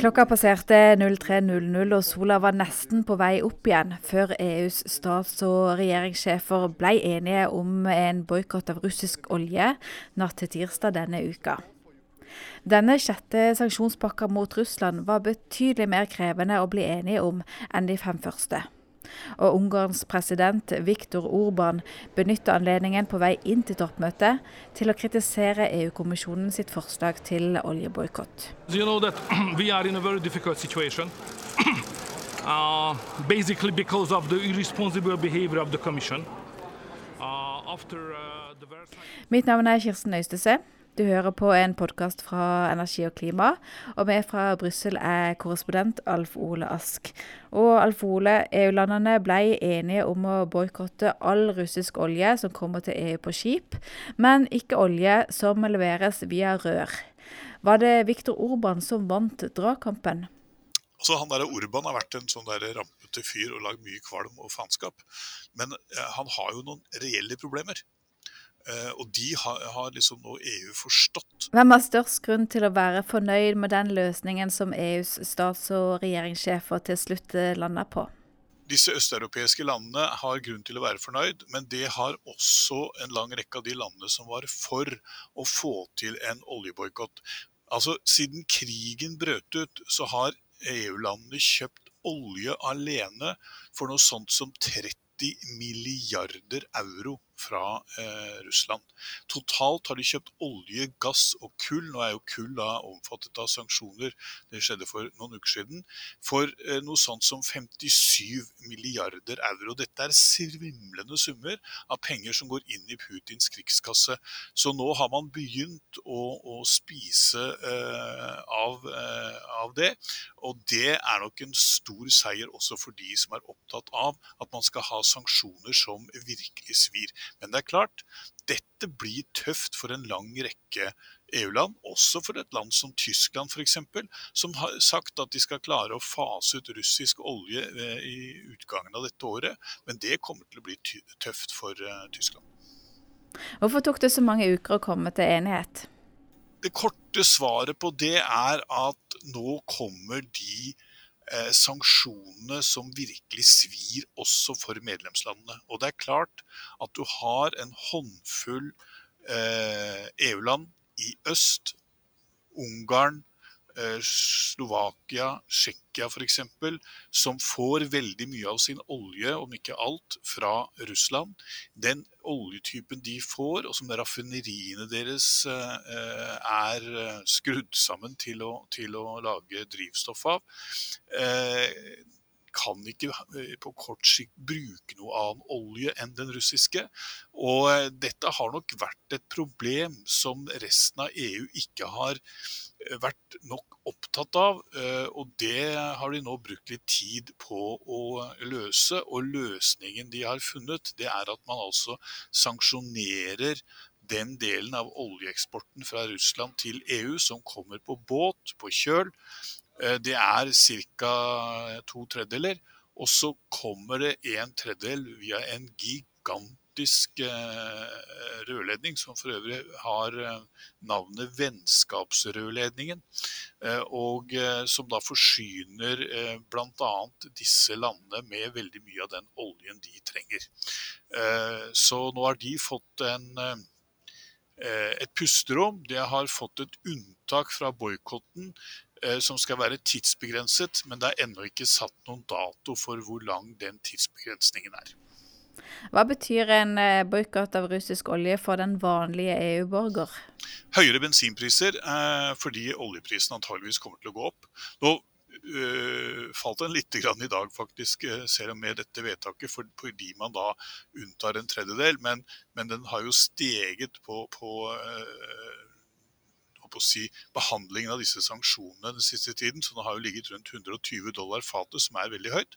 Klokka passerte 03.00 og sola var nesten på vei opp igjen før EUs stats- og regjeringssjefer ble enige om en boikott av russisk olje natt til tirsdag denne uka. Denne sjette sanksjonspakka mot Russland var betydelig mer krevende å bli enige om enn de fem første. Og Ungarns president Viktor Orban benytter anledningen på vei inn til toppmøtet til å kritisere EU-kommisjonen sitt forslag til oljeboikott. You know uh, basically because of the irresponsible behavior of the Commission. Uh, after, uh, Mitt navn er Kirsten Øystese. Du hører på en podkast fra Energi og klima, og vi fra Brussel er korrespondent Alf Ole Ask. Og Alf Ole, EU-landene ble enige om å boikotte all russisk olje som kommer til EU på skip, men ikke olje som leveres via rør. Var det Viktor Orban som vant dragkampen? Altså, han der Orban har vært en sånn der rampete fyr og lagd mye kvalm og faenskap. Men eh, han har jo noen reelle problemer. Eh, og de har, har, liksom nå EU forstått. Hvem har størst grunn til å være fornøyd med den løsningen som EUs stats- og regjeringssjefer til slutt eh, landa på? Disse østeuropeiske landene har grunn til å være fornøyd, men det har også en lang rekke av de landene som var for å få til en oljeboikott. Altså, siden krigen brøt ut, så har EU-landene kjøpt olje alene for noe sånt som 30 milliarder euro fra eh, Russland. Totalt har de kjøpt olje, gass og kull, nå er jo kull da omfattet av sanksjoner, det skjedde for noen uker siden, for eh, noe sånt som 57 milliarder euro. Dette er svimlende summer av penger som går inn i Putins krigskasse. Så nå har man begynt å, å spise eh, av, eh, av det, og det er nok en stor seier også for de som er opptatt av at man skal ha sanksjoner som virkelig svir. Men det er klart, dette blir tøft for en lang rekke EU-land, også for et land som Tyskland f.eks., som har sagt at de skal klare å fase ut russisk olje eh, i utgangen av dette året. Men det kommer til å bli tøft for uh, Tyskland. Hvorfor tok det så mange uker å komme til enighet? Det korte svaret på det er at nå kommer de eh, sanksjonene som virkelig svir også for medlemslandene. Og det er klart at du har en håndfull eh, EU-land i øst, Ungarn, Slovakia, Tsjekkia f.eks., som får veldig mye av sin olje, om ikke alt, fra Russland. Den oljetypen de får, og som raffineriene deres eh, er eh, skrudd sammen til å, til å lage drivstoff av, kan ikke på kort sikt bruke noe annen olje enn den russiske. Og dette har nok vært et problem som resten av EU ikke har vært nok opptatt av, eh, og det har de nå brukt litt tid på å løse. Og løsningen de har funnet, det er at man altså sanksjonerer den delen av oljeeksporten fra Russland til EU som kommer på båt, på kjøl. Eh, det er ca. to tredjedeler. Og så kommer det en tredjedel via en gigantisk eh, rørledning, som for øvrig har eh, navnet Vennskapsrørledningen. Og som da forsyner bl.a. disse landene med veldig mye av den oljen de trenger. Så nå har de fått en et pusterom. De har fått et unntak fra boikotten som skal være tidsbegrenset, men det er ennå ikke satt noen dato for hvor lang den tidsbegrensningen er. Hva betyr en eh, boikott av russisk olje for den vanlige EU-borger? Høyere bensinpriser eh, fordi oljeprisen antageligvis kommer til å gå opp. Nå øh, falt den litt grann i dag, faktisk, selv med dette vedtaket, fordi man da unntar en tredjedel. Men, men den har jo steget på, på øh, på å si, behandlingen av disse sanksjonene den siste tiden. Så det har jo ligget rundt 120 dollar fatet, som er veldig høyt.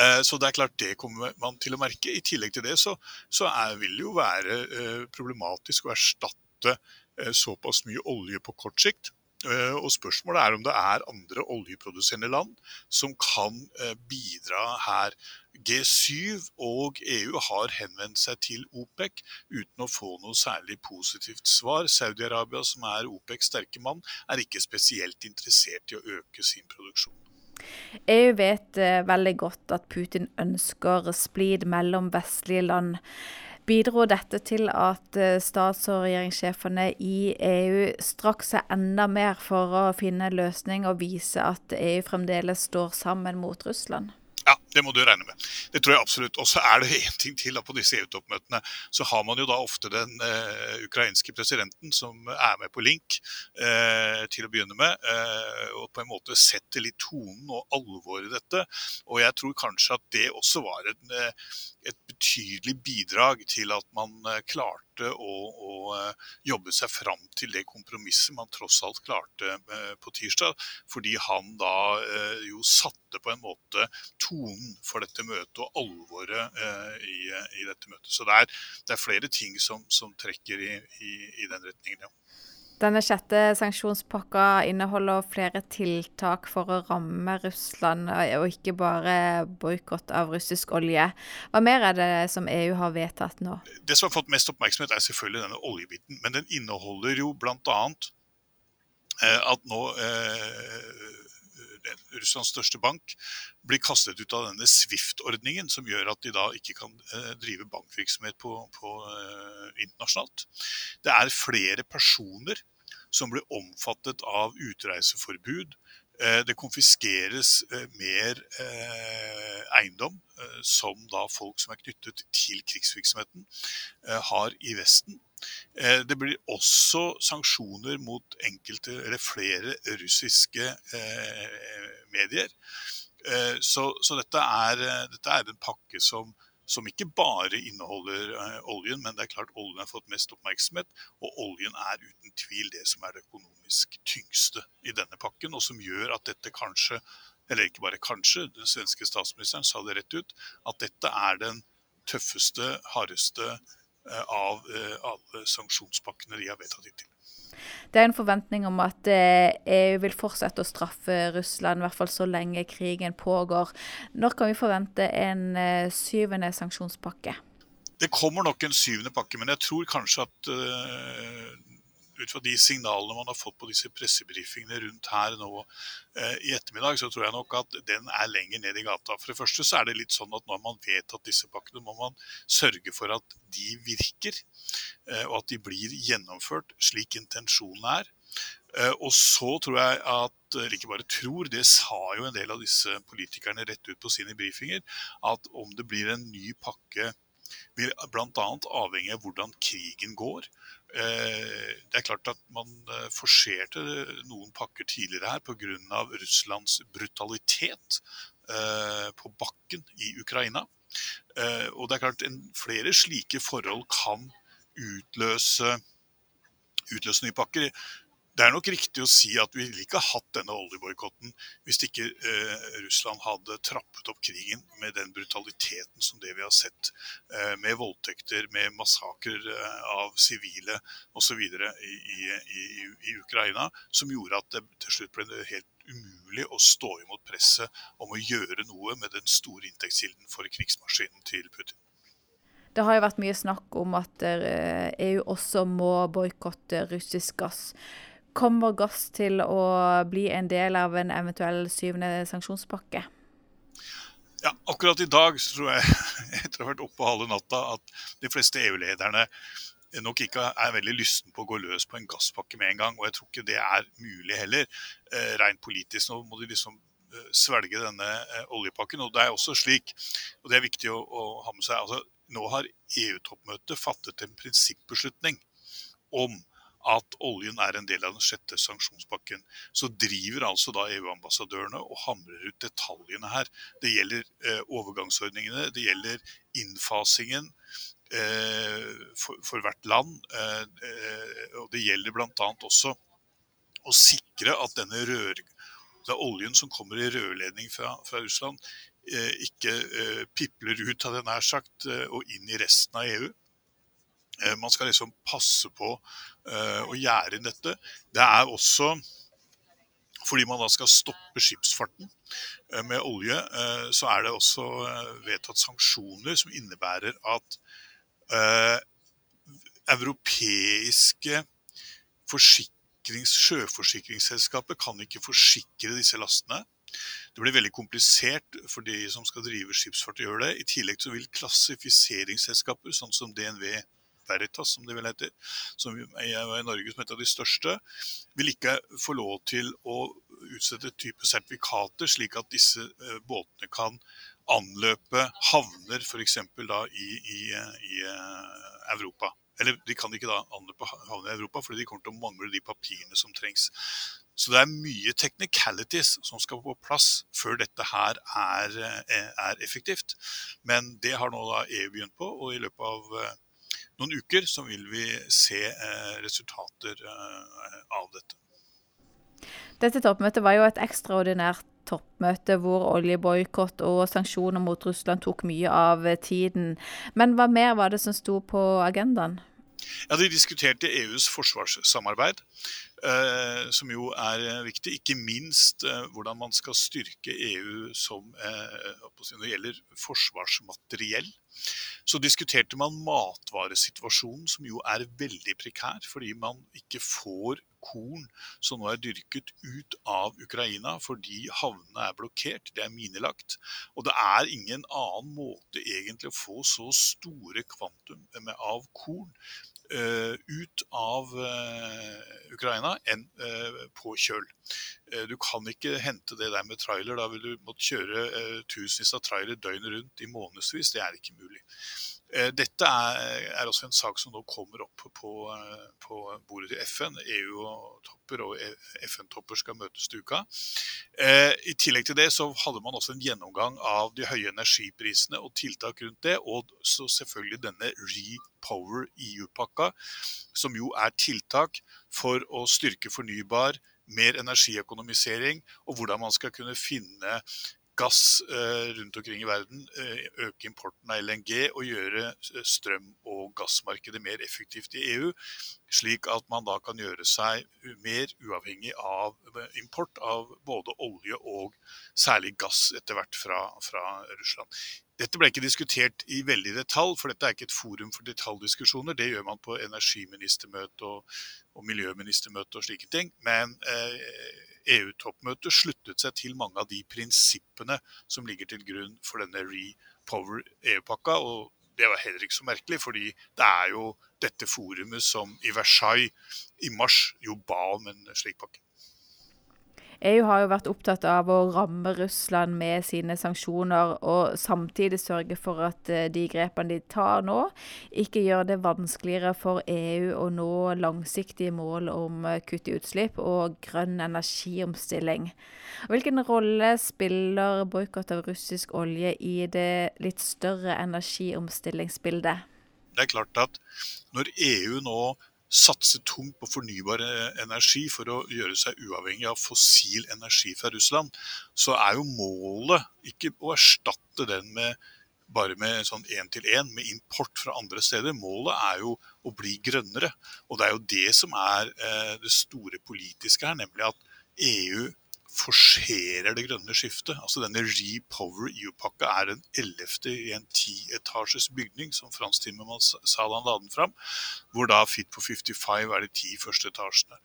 Eh, så det er klart det kommer man til å merke. I tillegg til det så, så er, vil det jo være eh, problematisk å erstatte eh, såpass mye olje på kort sikt. Eh, og Spørsmålet er om det er andre oljeproduserende land som kan eh, bidra her. G7 og EU har henvendt seg til OPEC uten å få noe særlig positivt svar. Saudi-Arabia, som er OPECs sterke mann, er ikke spesielt interessert i å øke sin produksjon. EU vet eh, veldig godt at Putin ønsker splid mellom vestlige land. Bidro dette til at eh, stats- og regjeringssjefene i EU strakk seg enda mer for å finne en løsning og vise at EU fremdeles står sammen mot Russland? Ja, det må du regne med. Det tror jeg absolutt. Og så er det én ting til. at På disse EU-toppmøtene så har man jo da ofte den eh, ukrainske presidenten som er med på link eh, til å begynne med. Eh, og på en måte setter litt tonen og alvoret i dette. Og jeg tror kanskje at det også var en, eh, et betydelig bidrag til at man eh, klarte å, å, eh, jobbe seg fram til det kompromisset man tross alt klarte eh, på tirsdag. Fordi han da jo satte på en måte tonen for dette møtet og alvoret i, i dette møtet. Så det er, det er flere ting som, som trekker i, i, i den retningen, ja. Denne sjette sanksjonspakka inneholder flere tiltak for å ramme Russland, og ikke bare boikott av russisk olje. Hva mer er det som EU har vedtatt nå? Det som har fått mest oppmerksomhet, er selvfølgelig denne oljebiten. Men den inneholder jo bl.a. Eh, at nå eh, Russlands største bank blir kastet ut av denne Swift-ordningen, som gjør at de da ikke kan eh, drive bankvirksomhet på, på internasjonalt. Det er flere personer som blir omfattet av utreiseforbud. Eh, det konfiskeres eh, mer eh, eiendom som da folk som er knyttet til krigsvirksomheten, har i Vesten. Det blir også sanksjoner mot enkelte eller flere russiske medier. Så, så dette, er, dette, er, en pakke som som ikke bare inneholder uh, oljen, men det er klart oljen har fått mest oppmerksomhet. Og oljen er uten tvil det som er det økonomisk tyngste i denne pakken, og som gjør at dette kanskje, eller ikke bare kanskje, den svenske statsministeren sa det rett ut, at dette er den tøffeste, hardeste uh, av uh, alle sanksjonspakkene de har vedtatt hittil. Det er en forventning om at EU eh, e vil fortsette å straffe Russland, i hvert fall så lenge krigen pågår. Når kan vi forvente en eh, syvende sanksjonspakke? Det kommer nok en syvende pakke, men jeg tror kanskje at uh, ut fra de signalene man har fått på disse pressebrifingene rundt her nå eh, i ettermiddag, så tror jeg nok at den er lenger ned i gata. For det første så er det litt sånn at når man vet at disse pakkene, må man sørge for at de virker. Eh, og at de blir gjennomført slik intensjonen er. Eh, og så tror jeg at, eller ikke bare tror, det sa jo en del av disse politikerne rett ut på sine brifinger, at om det blir en ny pakke vil bl.a. avhenge av hvordan krigen går. Eh, det er klart at man eh, forserte noen pakker tidligere her pga. Russlands brutalitet eh, på bakken i Ukraina. Og det er klart at flere slike forhold kan utløse, utløse nye pakker. Det er nok riktig å si at vi ville ikke hatt denne oljeboikotten hvis ikke eh, Russland hadde trappet opp krigen med den brutaliteten som det vi har sett. Eh, med voldtekter, med massakrer eh, av sivile osv. I, i, i, i Ukraina. Som gjorde at det til slutt ble helt umulig å stå imot presset om å gjøre noe med den store inntektskilden for krigsmaskinen til Putin. Det har jo vært mye snakk om at EU eh, e også må boikotte russisk gass. Kommer gass til å bli en del av en eventuell syvende sanksjonspakke? Ja, akkurat i dag så tror jeg, etter å ha vært oppe halve natta, at de fleste EU-lederne nok ikke er veldig lysten på å gå løs på en gasspakke med en gang. Og jeg tror ikke det er mulig heller, eh, rent politisk. Nå må de liksom eh, svelge denne eh, oljepakken. Og det er også slik, og det er viktig å, å ha med seg, altså nå har EU-toppmøtet fattet en prinsippbeslutning om at oljen er en del av den sjette sanksjonspakken. Så driver altså da EU-ambassadørene og hamrer ut detaljene her. Det gjelder eh, overgangsordningene, det gjelder innfasingen eh, for, for, hvert land. Eh, eh og det gjelder bl.a. også å sikre at denne rør, det oljen som kommer i rørledning fra, fra Russland, eh, ikke eh, pipler ut av det nær sagt, og inn i resten av EU. Man skal liksom passe på uh, å gjerde inn dette. Det er også fordi man da skal stoppe skipsfarten med olje, så er det også vedtatt sanksjoner som innebærer at europeiske sjøforsikringsselskaper kan ikke forsikre disse lastene. Det blir veldig komplisert for de som skal drive skipsfart å gjøre det. I tillegg så vil klassifiseringsselskaper, sånn som DNV Veritas, som det vel heter, som er i Norge som et av de største, vil ikke få lov til å utsette type sertifikater, slik at disse eh, båtene kan anløpe havner f.eks. da i, i, i eh, Europa. Eller de kan ikke da anløpe havner i Europa, fordi de kommer til å mangle de papirene som trengs. Så det er mye technicalities som skal på plass før dette her er, eh, er effektivt. Men det har nå da EU begynt på, og i løpet av eh, noen uker så vil vi se eh, resultater av dette. Dette toppmøtet var jo et ekstraordinært toppmøte hvor oljeboikott og sanksjoner mot Russland tok mye av tiden. Men hva mer var det som sto på agendaen? Ja, De diskuterte EUs forsvarssamarbeid, eh, som jo er viktig. Ikke minst eh, hvordan man skal styrke EU som, eh, når det gjelder forsvarsmateriell. Så diskuterte man matvaresituasjonen, som jo er veldig prekær, fordi man ikke får korn som nå er dyrket ut av Ukraina fordi havnene er blokkert, det er minelagt. Og det er ingen annen måte egentlig å få så store kvantum av korn ut av uh, Ukraina enn uh, på kjøl. Du kan ikke hente det der med trailer. Da vil du måtte kjøre tusenvis av trailere døgnet rundt i månedsvis. Det er ikke mulig. Eh, dette er, også en sak som nå kommer opp på, bordet til FN. EU-topper og FN-topper skal møtes til uka. Eh, I tillegg til det så hadde man også en gjennomgang av de høye energiprisene og tiltak rundt det. Og så selvfølgelig denne Repower EU-pakka, som jo er tiltak for å styrke fornybar mer energiøkonomisering, og hvordan man skal kunne finne gass eh, rundt omkring i verden, eh, øke importen av LNG og gjøre eh, strøm- og gassmarkedet mer effektivt i EU, slik at man da kan gjøre seg mer uavhengig av import av både olje og særlig gass etter hvert fra, fra Russland. Dette ble ikke diskutert i veldig detalj, for dette er ikke et forum for detaljdiskusjoner. Det gjør man på energiministermøte og, og miljøministermøte og slike ting. Men eh, EU-toppmøtet sluttet seg til mange av de prinsippene som ligger til grunn for denne Repower EU-pakka. og det var heller ikke så merkelig, fordi det er jo dette forumet som i Versailles i mars jo ba om en slik pakke. EU har jo vært opptatt av å ramme Russland med sine sanksjoner, og samtidig sørge for at eh, de grepene de tar nå, ikke gjør det vanskeligere for EU å nå langsiktige mål om eh, kutt i utslipp og grønn energiomstilling. Hvilken rolle spiller boikott av russisk olje i det litt større energiomstillingsbildet? Det er klart at når EU nå satse tungt på fornybar energi for å gjøre seg uavhengig av fossil energi fra Russland, så er jo målet ikke å erstatte den med bare med sånn én-til-én med import fra andre steder. Målet er jo å bli grønnere. Og det er jo det som er eh, det store politiske her, nemlig at EU forserer det grønne skiftet. Altså Denne Repower EU-pakka er den ellevte i en tietasjes bygning, som Frans Timmermans sa da han la den fram. Hvor da Fit for 55 er de ti første etasjene.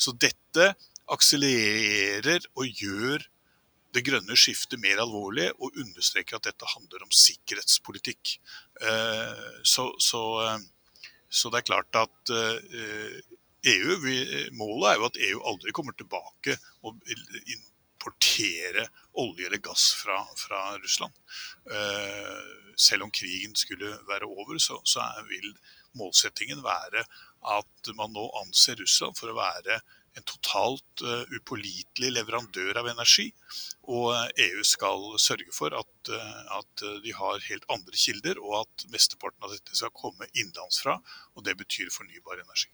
Så dette akselererer og gjør det grønne skiftet mer alvorlig, og understreker at dette handler om sikkerhetspolitikk. Eh, så, så, eh, så det er klart at eh, EU, vi, målet er jo at EU aldri kommer tilbake og importere olje eller gass fra, fra Russland. Uh, selv om krigen skulle være over, så, så vil målsettingen være at man nå anser Russland for å være en totalt uh, upålitelig leverandør av energi. Og EU skal sørge for at, uh, at, de har helt andre kilder, og at mesteparten av dette skal komme innenlandsfra. Og det betyr fornybar energi.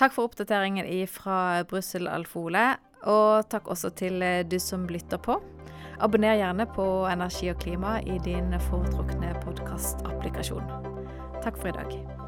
Takk for oppdateringen fra Brussel Alfole, og takk også til eh, du som lytter på. Abonner gjerne på Energi og klima i din foretrukne podkastapplikasjon. Takk for i dag.